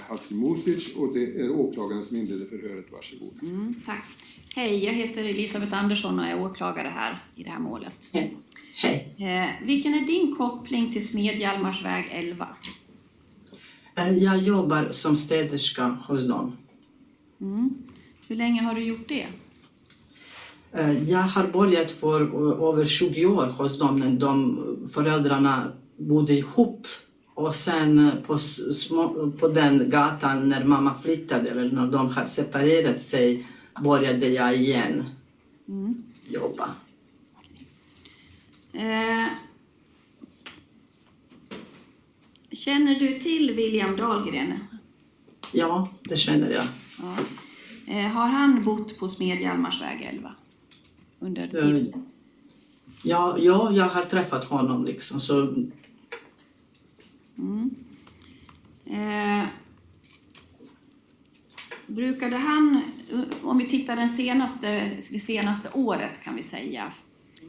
Milada Hatzimosic och det är åklagaren som inleder förhöret. Varsågod. Mm, tack. Hej, jag heter Elisabeth Andersson och är åklagare här i det här målet. Hej. Hej. Eh, vilken är din koppling till Smedjalmarsväg 11? Eh, Jag jobbar som städerska hos dem. Mm. Hur länge har du gjort det? Eh, Jag har börjat för eh, över 20 år hos dem när de föräldrarna bodde ihop. Och sen eh, på, små, på den gatan när mamma flyttade eller när de har separerat sig började jag igen Mm. jobba. Eh, känner du till William Dahlgren? Ja, det känner jag. Ja. Eh, har han bott på Smedjalmarsväg 11? Under Eh, tiden? Ja, ja, jag har träffat honom liksom så Mm. Eh, brukade han, om vi tittar den senaste, det senaste året kan vi säga,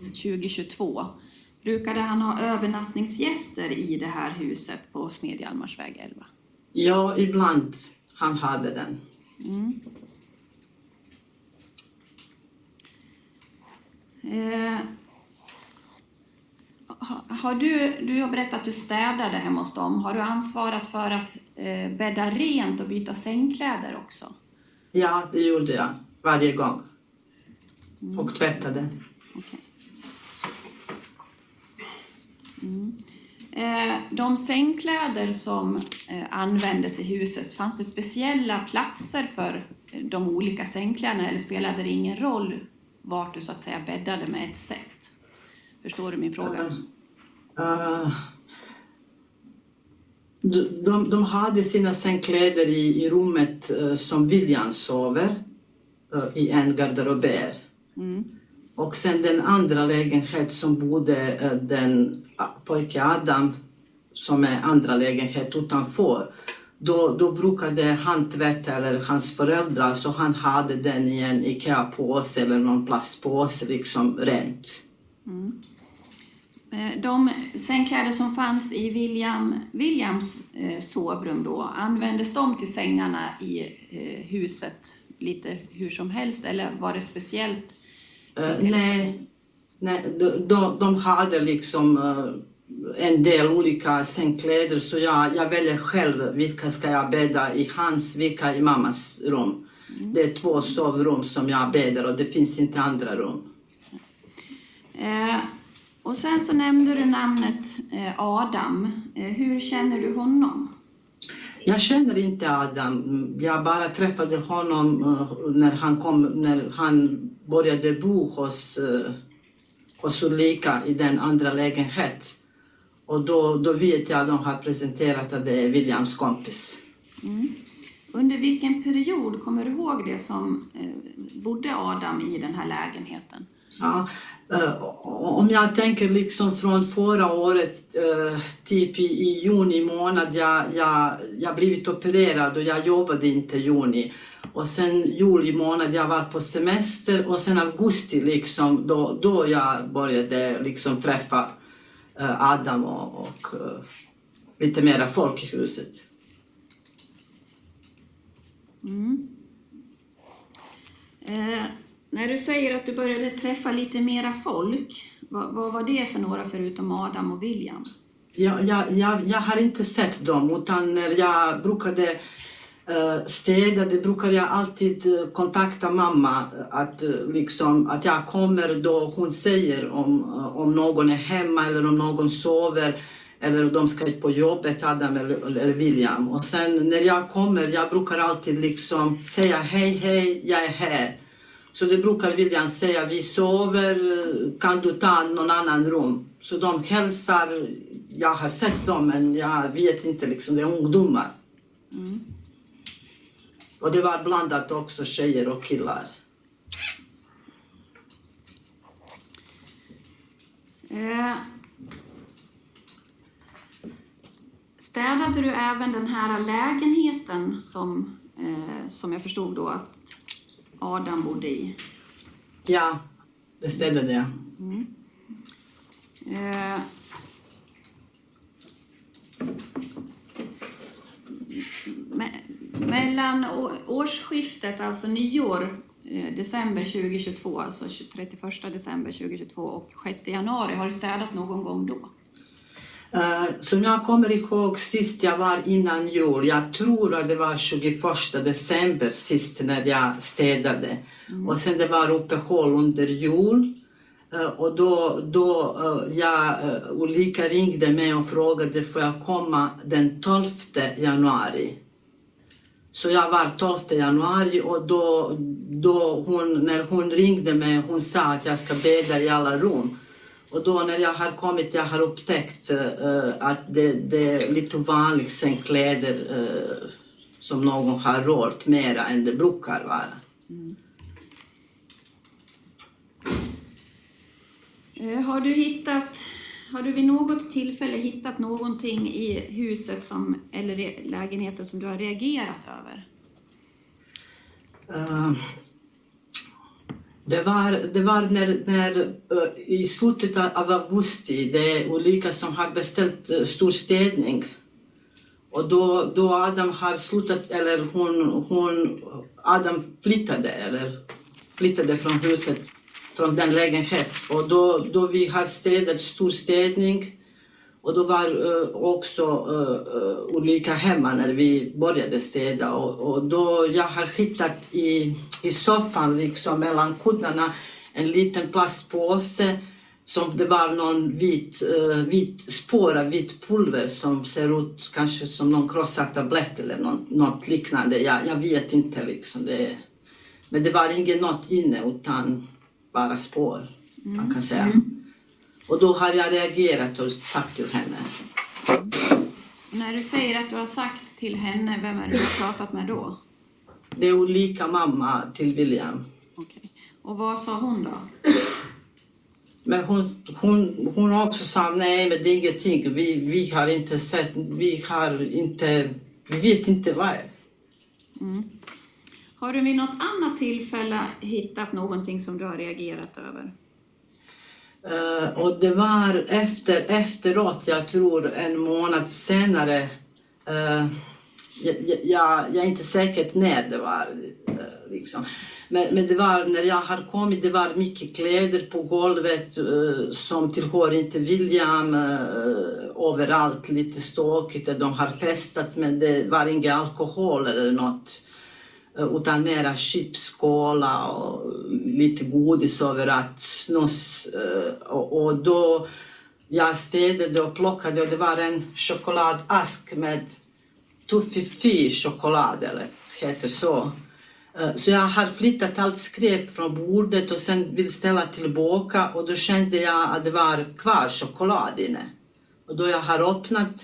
2022, brukade han ha övernattningsgäster i det här huset på Smedjalmarsväg 11? ja, ibland han hade den. Mm. Eh, har du, du har berättat att du städade hemma hos dem. Har du ansvarat för att eh, bädda rent och byta sängkläder också? Ja, det gjorde jag varje gång. Och tvättade. Okej. Mm. Eh, de sängkläder som eh, användes i huset, fanns det speciella platser för de olika sängkläderna eller spelade det ingen roll vart du så att säga bäddade med ett sätt? Förstår du min fråga? Eh, de, de, de hade sina sängkläder i, i rummet eh, som William sover, eh, i en garderober. Mm. Och sen den andra lägenhet som bodde eh, den ah, pojke Adam, som är andra lägenhet utanför. Då, då brukade han tvätta, eller hans föräldrar, så han hade den i en IKEA-påse eller någon plastpåse, liksom rent. Eh, De sängkläder som fanns i William, Williams eh, sovrum då, användes de till sängarna i eh, huset lite hur som helst eller var det speciellt? Eh, till nej, nej de, de, de hade liksom eh, en del olika sängkläder så jag, jag väljer själv vilka ska jag bädda i hans, vilka i mammas rum. Det är två sovrum som jag bäddar och det finns inte andra rum. Eh, och sen så nämnde du namnet eh, Adam. Eh, hur känner du honom? Jag känner inte Adam. Jag bara träffade honom eh, när han, kom, när han började bo hos, hos Ulrika i den andra lägenheten. Och då, då vet jag att de har presenterat att det är Williams kompis. Under vilken period, kommer du ihåg det, som bodde Adam i den här lägenheten? Ja, eh, om jag tänker liksom från förra året, eh, typ i, i juni månad, jag, jag, jag blivit opererad och jag jobbade inte i juni. Och sen juli månad, jag var på semester och sen augusti liksom, då, då jag började liksom träffa eh, Adam och, och lite mera folk i huset. Mm. Eh, när du säger att du började träffa lite mera folk, vad, vad var det för några förutom Adam och William? Jag, jag, jag, jag har inte sett dem, utan när jag brukade eh, städa, det brukade jag alltid eh, kontakta mamma. Att, eh, liksom, att jag kommer då hon säger om, om någon är hemma eller om någon sover eller de ska ut på jobbet, Adam eller, eller William. Och sen när jag kommer, jag brukar alltid liksom säga hej, hej, jag är här. Så det brukar William säga, vi sover, kan du ta någon annan rum? Så de hälsar, jag har sett dem men jag vet inte, liksom, det är ungdomar. Mm. Och det var blandat också, tjejer och killar. Eh. Städade du även den här lägenheten som, eh, som jag förstod då att Adam bodde i? Ja, det städade jag. Eh, me- mellan årsskiftet, alltså nyår, eh, december 2022, alltså 31 december 2022 och 6 januari, har du städat någon gång då? Eh, som jag kommer ihåg sist jag var innan jul, jag tror att det var 21 december sist när jag städade. Och sen det var uppehåll under jul. Eh, och då, då uh, jag, Ulrika ringde mig och frågade får jag komma den 12 januari. Så jag var 12 januari och då, då hon, när hon ringde mig hon sa att jag ska bädda i alla rum. Och då när jag har kommit jag har upptäckt eh, att det, det är lite vanligt sängkläder uh, som någon har rört mera än det brukar vara. Eh, Har du hittat, har du vid något tillfälle hittat någonting i huset som, eller lägenheten som du har reagerat över? Det var, det var när, när eh, i slutet av augusti, det är Ulrika som har beställt eh, storstädning. stor städning. Och då, då Adam har slutat, eller hon, hon, Adam flyttade, eller flyttade från huset, från den lägenheten. Och då, då vi har städat stor städning och då var uh, också uh, Ulrika hemma när vi började städa och, och då jag har hittat i, i soffan liksom mellan kuddarna en liten plastpåse som det var någon vit, uh, vit spår av vitt pulver som ser ut kanske som någon krossad tablett eller något, något liknande. Jag, jag vet inte liksom. Det, men det var inget något inne utan bara spår, man kan säga. Och då har jag reagerat och sagt till henne. När du säger att du har sagt till henne, vem är det du har pratat med då? Det är olika mamma till William. Okej. Och vad sa hon då? Men hon, hon, hon också sa nej, men det är ingenting. Vi, vi har inte sett, vi har inte, vi vet inte vad är. Har du vid något annat tillfälle hittat någonting som du har reagerat över? Eh, och det var efter, efteråt, jag tror en månad senare. eh, jag, jag, jag är inte säker när det var. Eh, liksom. men, men det var när jag har kommit, det var mycket kläder på golvet uh, som tillhör inte William. Uh, överallt lite stökigt, de har festat men det var ingen alkohol eller något. Uh, utan mera chipskola och lite godis överallt, snus. Och, och då jag städade och plockade och det var en chokladask med Tuffy choklad, eller heter så. Eh, så jag har flyttat allt skräp från bordet och sen vill ställa tillbaka och då kände jag att det var kvar choklad inne. Och då jag har öppnat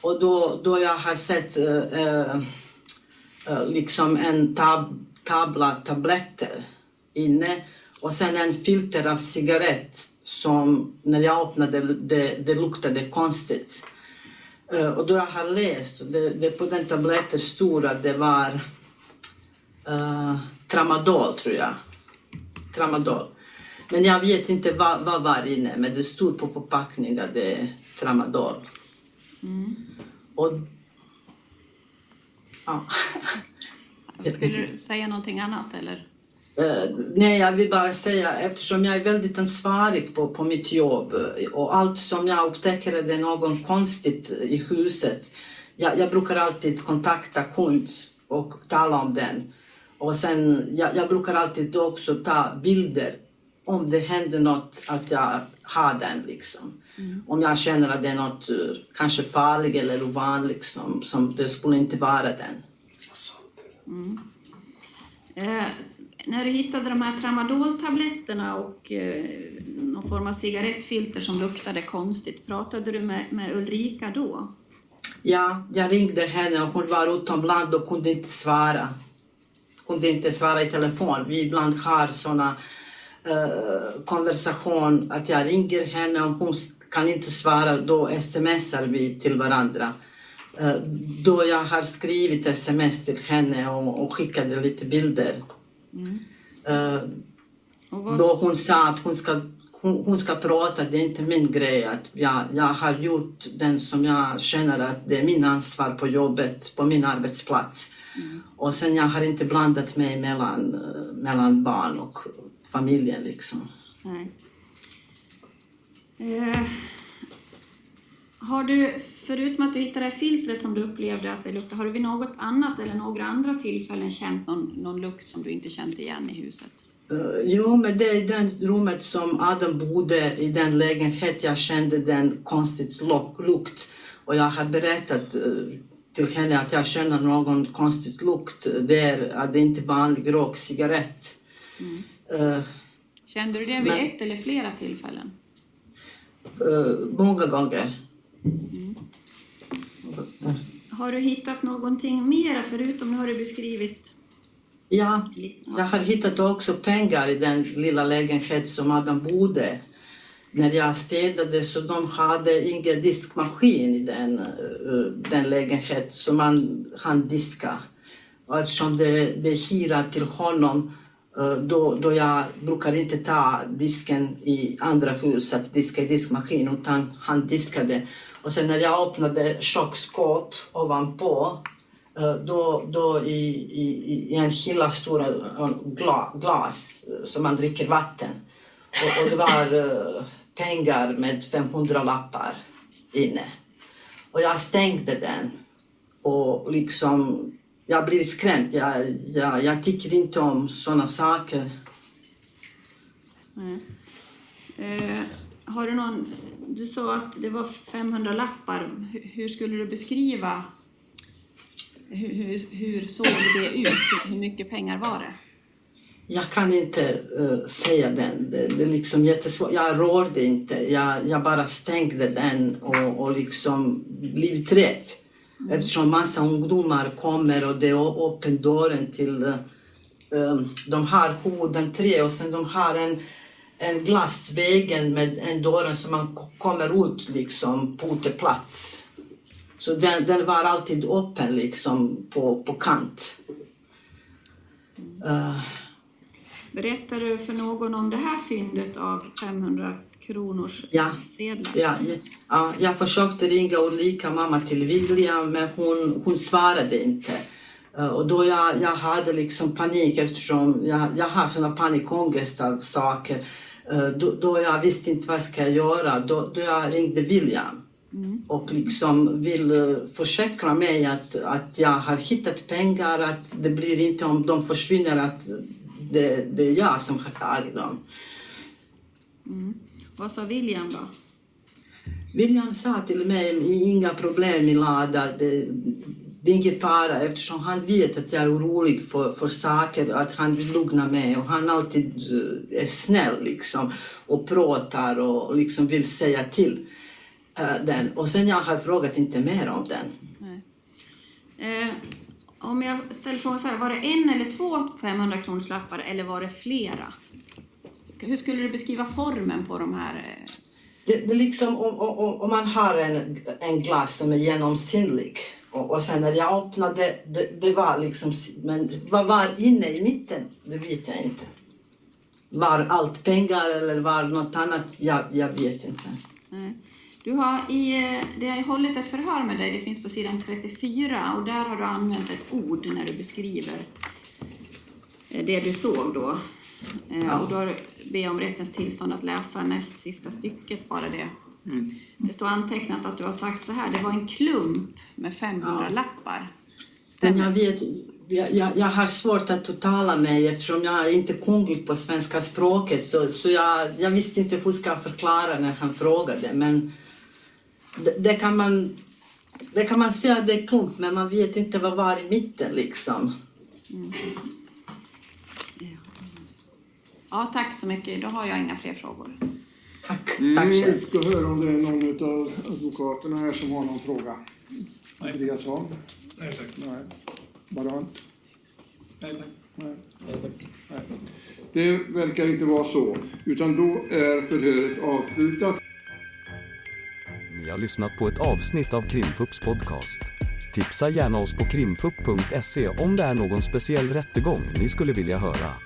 och då, då jag har sett eh, eh, eh, liksom en tab tabla tabletter inne och sen en filter av cigarett som när jag öppnade det, det luktade konstigt. Eh, och då jag har läst, och det, det på den tabletten stod att det var uh, tramadol tror jag. Tramadol. Men jag vet inte vad, vad var inne, men det stod på förpackningen att det är tramadol. Och... Ja. Skulle du säga någonting annat eller? Eh, nej, jag vill bara säga eftersom jag är väldigt ansvarig på, på mitt jobb eh, och allt som jag upptäcker är det något konstigt i huset. Jag, jag brukar alltid kontakta kund och tala om den. Och sen, jag, jag brukar alltid också ta bilder om det händer något, att jag har den liksom. Om jag känner att det är något eh, kanske farligt eller ovanligt som, som det skulle inte vara den. Eh, när du hittade de här tramadoltabletterna och eh, någon form av cigarettfilter som luktade konstigt, pratade du med, med Ulrika då? Ja, jag ringde henne och hon var utomlands och kunde inte svara. Kunde inte svara i telefon. Vi ibland har såna eh, konversation, att jag ringer henne och hon kan inte svara, då smsar vi till varandra. Eh, då jag har skrivit sms till henne och, och skickade lite bilder. Eh, Och vad, då hon sa att hon ska, hon, hon ska prata, det är inte min grej. Att jag, jag har gjort den som jag känner att det är min ansvar på jobbet, på min arbetsplats. Och sen jag har inte blandat mig mellan, eh, mellan barn och familjen liksom. nej. Eh, har du, förutom att du hittade det filtret som du upplevde att det luktade, har du vid något annat eller några andra tillfällen känt någon, någon lukt som du inte känt igen i huset? Eh, jo, men det är i det rummet som Adam bodde, i den lägenhet jag kände den konstigt lukt. Och jag har berättat eh, till henne att jag känner någon konstigt lukt där, att det inte är vanlig rök, cigarett. Eh, Kände du det vid Men- ett eller flera tillfällen? många gånger. Mm. Har du hittat någonting mera förutom, nu har du beskrivit Ja, jag har hittat också pengar i den lilla lägenhet som Adam bodde. När jag städade så de hade ingen diskmaskin i den, eh, den lägenhet som man han diska. Eftersom det, det är hyra till honom Eh, då, då jag brukar inte ta disken i andra hus att diska i diskmaskin utan han diskade. Och sen när jag öppnade köksskåp ovanpå eh, då, då i, i, i en hylla stora glas, glas som man dricker vatten. Och, och det var pengar med 500 lappar inne. Och jag stängde den och liksom, jag blev skrämd. Jag, jag, jag tycker inte om sådana saker. Nej. Eh, har du någon, du sa att det var 500 lappar. Hur, hur skulle du beskriva, hur, hur, hur såg det ut? Hur, mycket pengar var det? Jag kan inte eh, säga den. Det, det är liksom jättesvårt. Jag rörde inte. Jag, jag bara stängde den och, och liksom blev rädd. Eftersom massa ungdomar kommer och det är öppen dörren till... eh, eh, de har huvudentré och sen de har en, en glasväggen med en dörren som man kommer ut liksom på uteplats. Så den, den var alltid öppen liksom på, på kant. Eh, Berättar du för någon om det här fyndet av 500 kronors Ja. sedlar? Ja, ja, ja, jag försökte ringa Ulrika, mamma till William, men hon, hon svarade inte. Eh, och då jag, jag hade liksom panik eftersom jag, jag har såna panikångest av saker. Eh, då, då jag visste inte vad ska jag göra, då, då jag ringde William och liksom vill eh, försäkra mig att, att jag har hittat pengar, att det blir inte om de försvinner att det, det är jag som har tagit dem. Vad sa William då? William sa till mig, inga problem Milada, det, det är ingen fara eftersom han vet att jag är orolig för, för saker, att han vill lugna mig och han alltid eh, är snäll liksom och pratar och liksom vill säga till eh, den. Och sen jag har frågat inte mer om den. Eh, om jag ställer frågan så här, var det en eller två 500 kronors lappar eller var det flera? Hur skulle du beskriva formen på de här? eh, Det, det är liksom om, om, om man har en, en glas som är genomskinlig och, och sen när jag öppnade, det, det var liksom, men vad var inne i mitten, det vet jag inte. Var allt pengar eller var något annat, jag, jag vet inte. Nej. Du har i, eh, det har hållit ett förhör med dig, det finns på sidan 34 och där har du använt ett ord när du beskriver eh, det du såg då. Eh. Och då ber jag om rättens tillstånd att läsa näst sista stycket, bara det. Det står antecknat att du har sagt så här, det var en klump med 500 Ja. lappar. Men jag Stämmer? vet, jag, jag, har svårt att uttala mig eftersom jag är inte kunglig på svenska språket så, så jag, jag visste inte hur ska jag förklara när han frågade men det, det kan man det kan man säga att det är klump men man vet inte vad var i mitten liksom. Ja, tack så mycket. Då har jag inga fler frågor. Tack. Tack Vi ska höra om det är någon av advokaterna här som har någon fråga. Nej. Andreasson? Nej tack. Nej. Barant? Nej tack. Nej. Nej tack. Nej. Det verkar inte vara så, utan då är förhöret avslutat. Ni har lyssnat på ett avsnitt av Krimfupps podcast. Tipsa gärna oss på krimfupp.se om det är någon speciell rättegång ni skulle vilja höra.